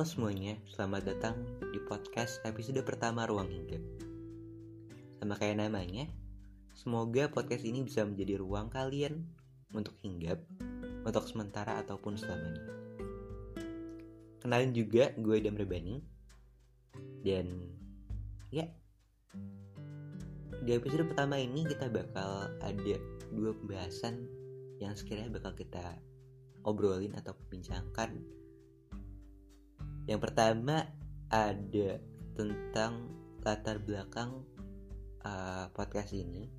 Halo semuanya, selamat datang di podcast episode pertama Ruang Hinggap. Sama kayak namanya, semoga podcast ini bisa menjadi ruang kalian untuk hinggap, untuk sementara ataupun selamanya. Kenalin juga, gue Idam Rebani. Dan ya, di episode pertama ini kita bakal ada dua pembahasan yang sekiranya bakal kita obrolin atau bincangkan yang pertama ada tentang latar belakang uh, podcast ini.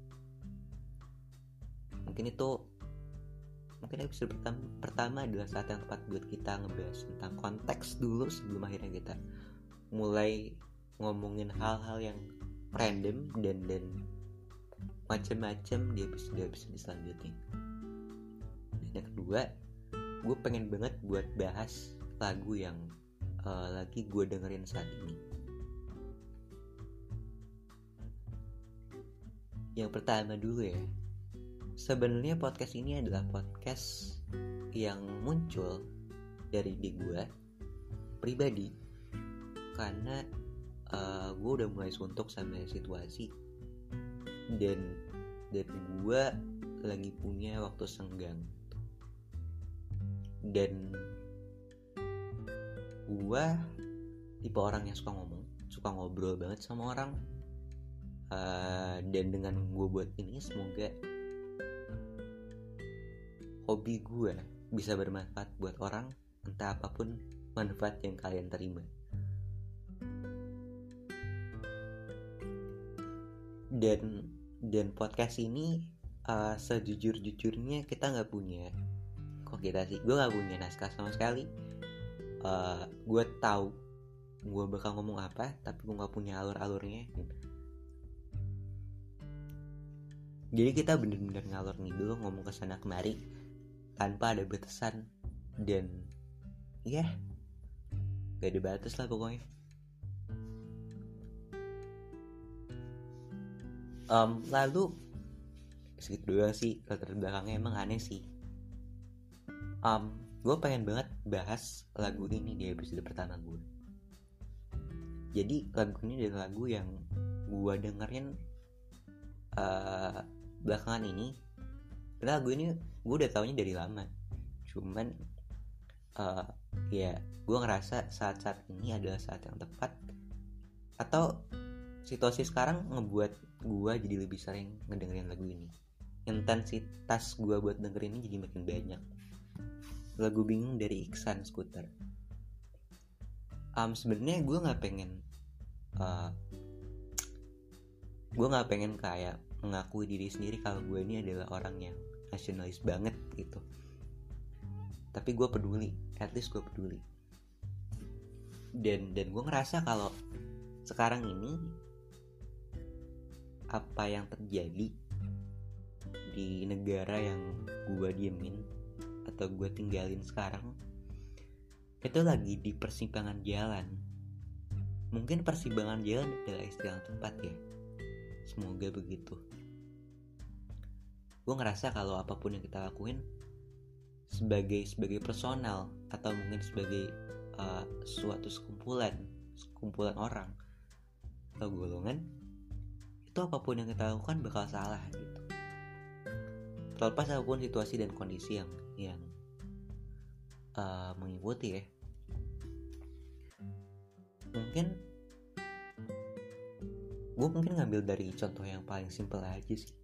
Mungkin itu mungkin episode pertama, pertama adalah saat yang tepat buat kita ngebahas tentang konteks dulu sebelum akhirnya kita mulai ngomongin hal-hal yang random dan dan macam-macam di episode episode selanjutnya. Yang kedua, gue pengen banget buat bahas lagu yang uh, lagi gue dengerin saat ini. Yang pertama dulu ya, sebenarnya podcast ini adalah podcast yang muncul dari di gue pribadi karena uh, gue udah mulai suntuk sama situasi dan dan gue lagi punya waktu senggang dan gue tipe orang yang suka ngomong suka ngobrol banget sama orang. Uh, dan dengan gue buat ini semoga hobi gue bisa bermanfaat buat orang entah apa pun manfaat yang kalian terima. Dan dan podcast ini uh, sejujur jujurnya kita nggak punya kok kita sih gue nggak punya naskah sama sekali uh, eh, gue tahu gue bakal ngomong apa tapi gue nggak punya alur-alurnya. Jadi kita bener-bener ngalor dulu ngomong ke sana kemari tanpa ada batasan. Dan ya yeah, gak ada batas lah pokoknya. Um, lalu segitu doang sih latar belakangnya emang aneh sih. Um, gue pengen banget bahas lagu ini di episode pertama gue jadi lagu ini adalah lagu yang gue dengerin uh, belakangan ini. Lagu ini gue udah taunya dari lama. Cuman uh, ya gue ngerasa saat-saat ini adalah saat yang tepat. Atau situasi sekarang ngebuat gue jadi lebih sering ngedengerin lagu ini. Intensitas gue buat dengerin ini jadi makin banyak lagu bingung dari Iksan Scooter um, sebenarnya gue nggak pengen uh, gue nggak pengen kayak mengakui diri sendiri kalau gue ini adalah orang yang nasionalis banget gitu. Tapi gue peduli at least gue peduli. Dan dan gue ngerasa kalau sekarang ini apa yang terjadi di negara yang gue diemin atau gue tinggalin sekarang itu lagi di persimpangan jalan. Mungkin persimpangan jalan adalah istilah tepat ya. Semoga begitu. Gue ngerasa kalau apa pun yang kita lakuin sebagai sebagai personal atau mungkin sebagai uh, suatu sekumpulan sekumpulan orang atau golongan itu apa pun yang kita lakukan bakal salah gitu. Terlepas apa pun situasi dan kondisi yang yang uh, mengikuti ya. Mungkin gue mungkin ngambil dari contoh yang paling simple aja sih.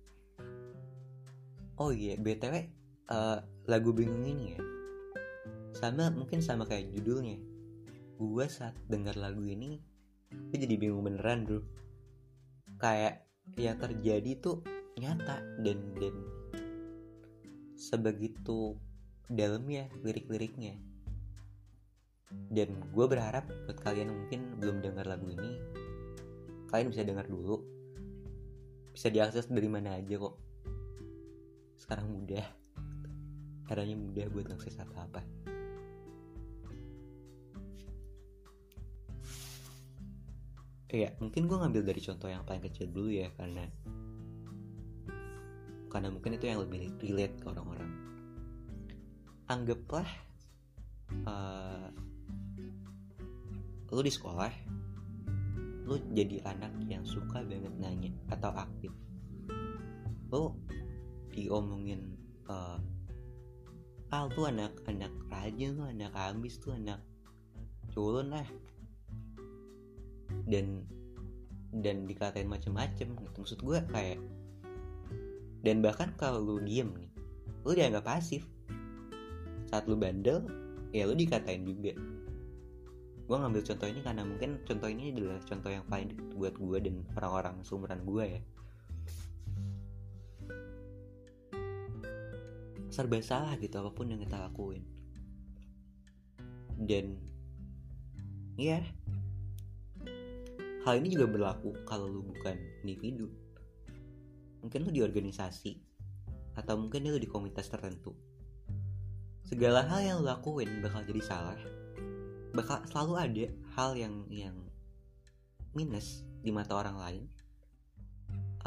Oh iya btw uh, lagu bingung ini ya. Sama mungkin sama kayak judulnya. Gue saat dengar lagu ini gue jadi bingung beneran bro. Kayak yang terjadi tuh nyata dan dan sebegitu dalam ya lirik-liriknya. Dan gue berharap buat kalian mungkin belum dengar lagu ini kalian bisa dengar dulu. Bisa diakses dari mana aja kok. Sekarang mudah. Caranya mudah buat ngakses apa apa. Iya, mungkin gue ngambil dari contoh yang paling kecil dulu ya karena karena mungkin itu yang lebih relate ke orang-orang anggaplah uh, lu di sekolah lu jadi anak yang suka banget nanya atau aktif. Lu diomongin uh, Al tuh anak anak rajin tuh anak ambis tuh anak culun lah. Dan dan dikatain macem-macem gitu. Maksud gue kayak dan bahkan kalau lu diem nih lu dianggap pasif saat lu bandel ya lu dikatain juga. Gue ngambil contoh ini karena mungkin contoh ini adalah contoh yang paling buat gue dan orang-orang seumuran gue ya. Serba salah gitu apa pun yang kita lakuin. Dan ya hal ini juga berlaku kalau lu bukan individu. Mungkin lu di organisasi atau mungkin lu di komunitas tertentu segala hal yang lu lakuin bakal jadi salah bakal selalu ada hal yang yang minus di mata orang lain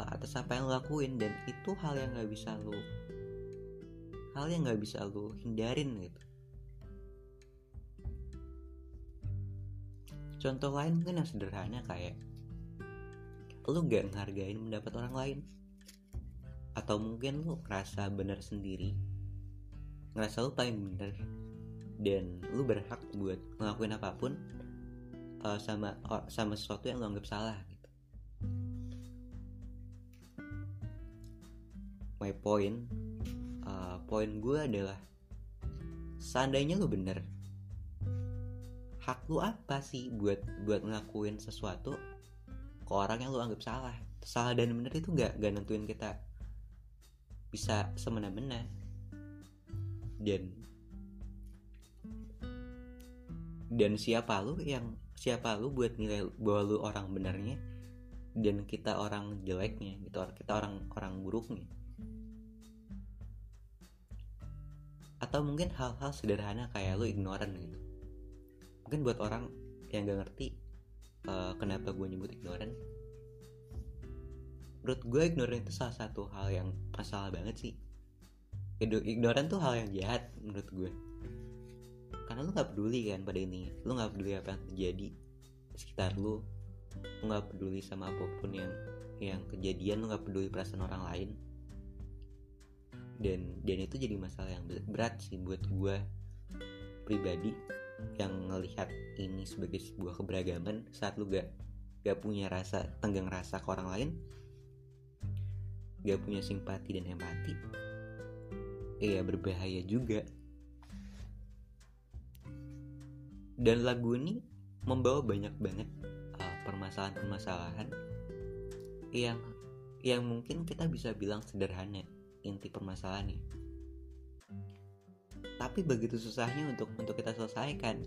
uh, atas apa yang lo lakuin dan itu hal yang nggak bisa lo hal yang nggak bisa lo hindarin gitu. Contoh lain mungkin yang sederhana kayak lo gak ngehargain mendapat orang lain atau mungkin lo ngerasa bener sendiri ngerasa lo paling bener dan lu berhak buat ngelakuin apa pun uh, sama uh, sama sesuatu yang lu anggap salah gitu. My point, uh, poin gue adalah seandainya lu bener, hak lu apa sih buat buat ngelakuin sesuatu ke orang yang lu anggap salah? Salah dan bener itu gak, gak nentuin kita bisa semena-mena dan dan siapa lu yang siapa lu buat nilai bahwa lu orang benernya dan kita orang jeleknya gitu kita orang orang buruknya? Atau mungkin hal-hal sederhana kayak lu ignoran gitu? Mungkin buat orang yang gak ngerti uh, kenapa gue nyebut ignoran menurut gue ignoran itu salah satu hal yang masalah banget sih ignoran tuh hal yang jahat menurut gue. Karena lu nggak peduli kan pada ini. Lu nggak peduli apa yang terjadi di sekitar lu. Lu nggak peduli sama apa pun yang yang kejadian. Lu nggak peduli perasaan orang lain. Dan dan itu jadi masalah yang berat sih buat gue pribadi yang ngelihat ini sebagai sebuah keberagaman saat lu gak gak punya rasa tenggang rasa ke orang lain gak punya simpati dan empati iya berbahaya juga. Dan lagu ini membawa banyak banget uh, permasalahan-permasalahan yang yang mungkin kita bisa bilang sederhana inti permasalahannya tapi begitu susahnya untuk untuk kita selesaikan.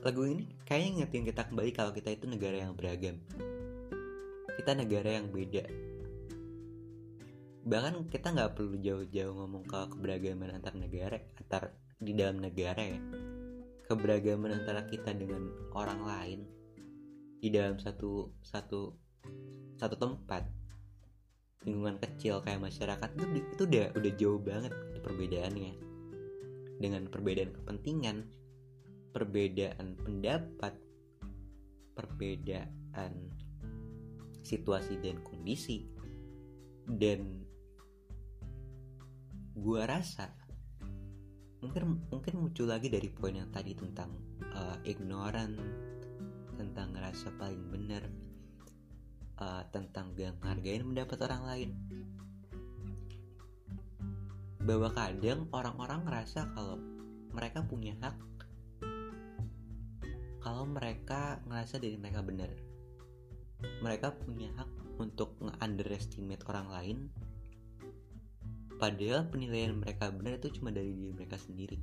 Lagu ini kayaknya ngertiin kita kembali kalau kita itu negara yang beragam. Kita negara yang beda bahkan kita nggak perlu jauh-jauh ngomong ke keberagaman antar negara antar di dalam negara ya. Keberagaman antara kita dengan orang lain di dalam satu satu satu tempat lingkungan kecil kayak masyarakat itu itu udah udah jauh banget perbedaannya. Dengan perbedaan kepentingan perbedaan pendapat perbedaan situasi dan kondisi dan gua rasa mungkin mungkin muncul lagi dari poin yang tadi tentang uh, ignoran tentang ngerasa paling benar uh, tentang gak ngargain mendapat orang lain. Bahwa kadang orang-orang ngerasa kalau mereka punya hak kalau mereka ngerasa dari mereka benar mereka punya hak untuk nge-underestimate orang lain Padahal penilaian mereka benar itu cuma dari diri mereka sendiri.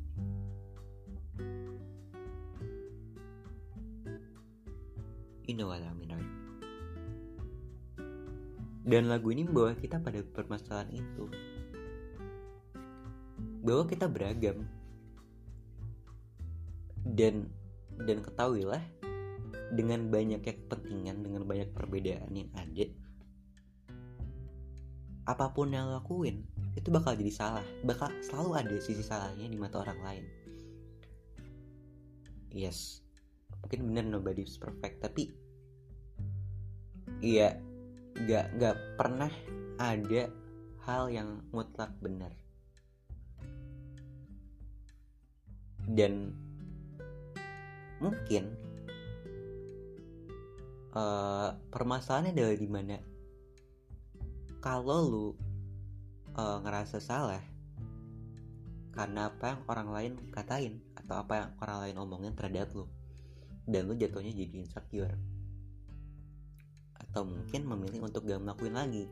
You know what I mean, right? Dan lagu ini membawa kita pada permasalahan itu. Bahwa kita beragam. Dan dan ketahuilah dengan banyaknya kepentingan, dengan banyak perbedaan yang ada, apa pun yang lakuin, itu bakal jadi salah bakal selalu ada sisi salahnya di mata orang lain. Yes. Mungkin bener nobody is perfect tapi iya nggak nggak pernah ada hal yang mutlak benar dan mungkin uh, permasalahannya adalah di mana kalau lu uh, ngerasa salah karena apa yang orang lain katain atau apa yang orang lain omongin terhadap lu. Dan lu jatuhnya jadi insecure. Atau mungkin memilih untuk gak ngelakuin lagi.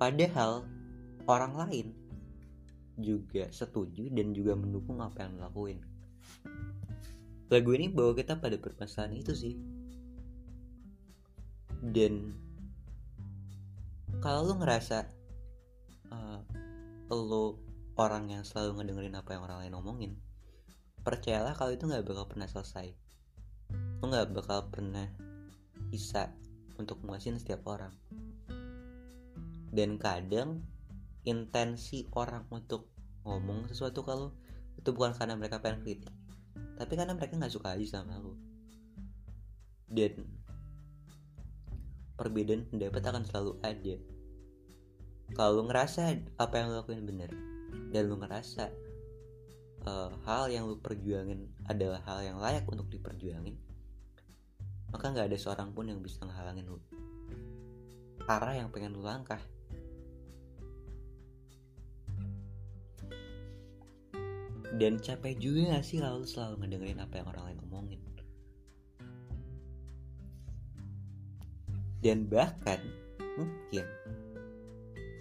Padahal orang lain juga setuju dan juga mendukung apa yang lo lakuin. Lagu ini bawa kita pada permasalahan itu sih. Dan kalau lo ngerasa uh, lo orang yang selalu ngedengerin apa yang orang lain omongin percayalah kalau itu nggak bakal pernah selesai. Lo nggak bakal pernah bisa untuk memuasin setiap orang. Dan kadang intensi orang untuk ngomong sesuatu kalau itu bukan karena mereka pengen kritik tapi karena mereka nggak suka aja sama lo. Dan perbedaan pendapat akan selalu ada kalau lu ngerasa apa yang lu lakuin bener dan lu ngerasa uh, hal yang lu perjuangin adalah hal yang layak untuk diperjuangin maka nggak ada seorang pun yang bisa ngehalangin lu. Arah yang pengen lu langkah. Dan capek juga gak sih kalau selalu ngedengerin apa yang orang lain ngomongin dan bahkan mungkin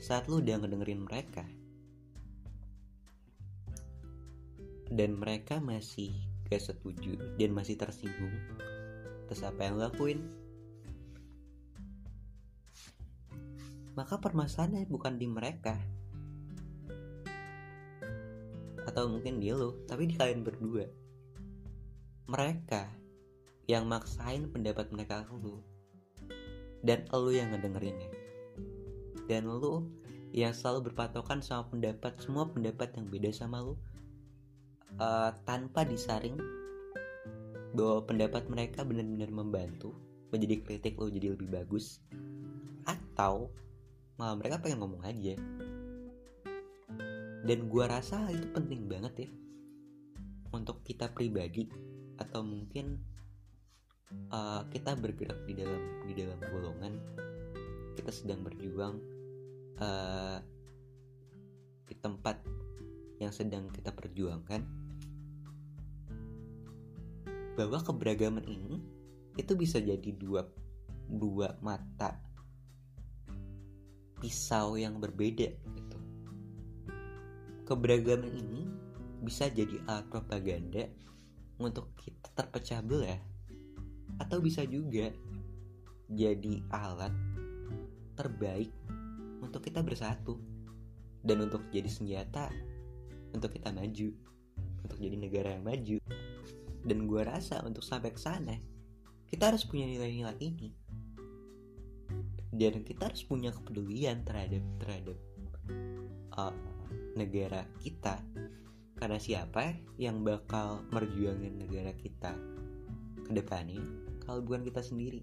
saat lu udah ngedengerin mereka. Dan mereka masih gak setuju dan masih tersinggung terus apa yang lu lakuin. Maka permasalahannya bukan di mereka. Atau mungkin dia lo tapi di kalian berdua. Mereka yang maksain pendapat mereka ke lu. Dan lu yang ngedengerinnya dan lu yang selalu berpatokan sama pendapat semua pendapat yang beda sama lu uh, tanpa disaring bahwa pendapat mereka benar-benar membantu menjadi kritik lo jadi lebih bagus atau malah mereka pengen ngomong aja. Dan gua rasa itu penting banget ya untuk kita pribadi atau mungkin uh, kita bergerak di dalam di dalam golongan kita sedang berjuang uh, di tempat yang sedang kita perjuangkan bahwa keberagaman ini itu bisa jadi dua dua mata pisau yang berbeda gitu. Keberagaman ini bisa jadi alat propaganda untuk kita terpecah belah atau bisa juga jadi alat terbaik untuk kita bersatu. Dan untuk jadi senjata untuk kita maju. Untuk jadi negara yang maju. Dan gue rasa untuk sampai ke sana kita harus punya nilai-nilai ini. Dan kita harus punya kepedulian terhadap terhadap uh, negara kita. Karena siapa yang bakal merjuangin negara kita ke depannya? Kalau bukan kita sendiri.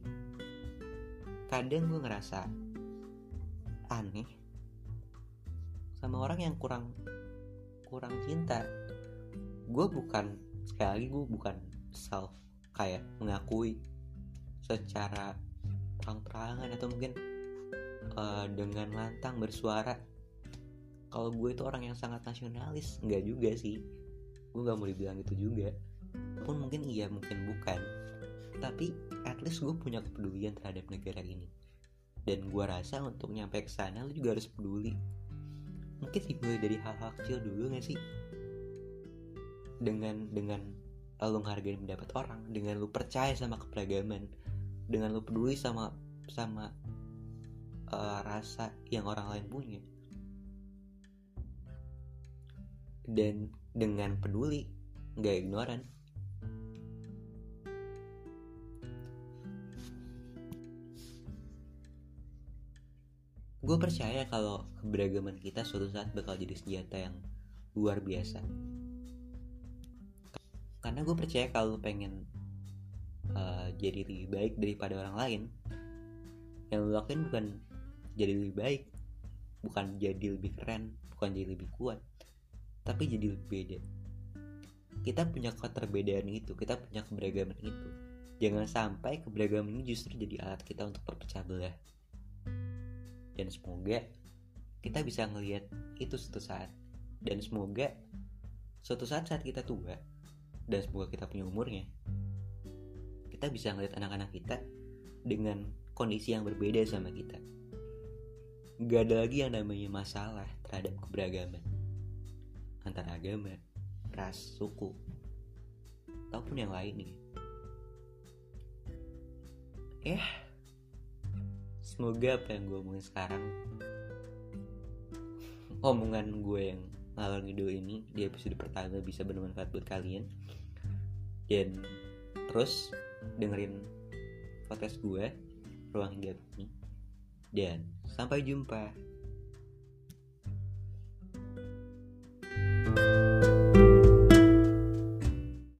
Kadang gue ngerasa aneh sama orang yang kurang kurang cinta. Gue bukan sekali lagi gue bukan self kayak mengakui secara terang-terangan atau mungkin uh, dengan lantang bersuara. Kalau gue itu orang yang sangat nasionalis nggak juga sih. Gue nggak mau dibilang itu juga. Pun mungkin iya mungkin bukan. Tapi at least gue punya kepedulian terhadap negara ini dan gue rasa untuk nyampe ke sana lu juga harus peduli. Mungkin dimulai dari hal-hal kecil dulu gak sih? Dengan dengan lu menghargai pendapat orang dengan lu percaya sama keberagaman dengan lu peduli sama sama uh, rasa yang orang lain punya. Dan dengan peduli nggak ignoran gue percaya kalau keberagaman kita suatu saat bakal jadi senjata yang luar biasa. Karena gue percaya kalau pengen uh, jadi lebih baik daripada orang lain yang lo lakuin bukan jadi lebih baik bukan jadi lebih keren bukan jadi lebih kuat tapi jadi lebih beda. Kita punya keterbedaan itu kita punya keberagaman itu. Jangan sampai keberagaman ini justru jadi alat kita untuk berpecah belah dan semoga kita bisa ngelihat itu suatu saat. Dan semoga suatu saat saat kita tua dan semoga kita punya umurnya kita bisa ngeliat anak-anak kita dengan kondisi yang berbeda sama kita. Gak ada lagi yang namanya masalah terhadap keberagaman antara agama, ras, suku, ataupun yang lainnya. Ya, semoga apa yang gue omongin sekarang, omongan gue yang ngalor ngidul ini di episode pertama bisa bermanfaat buat kalian. Dan terus dengerin podcast gue, Ruang Hingga ini. Dan sampai jumpa.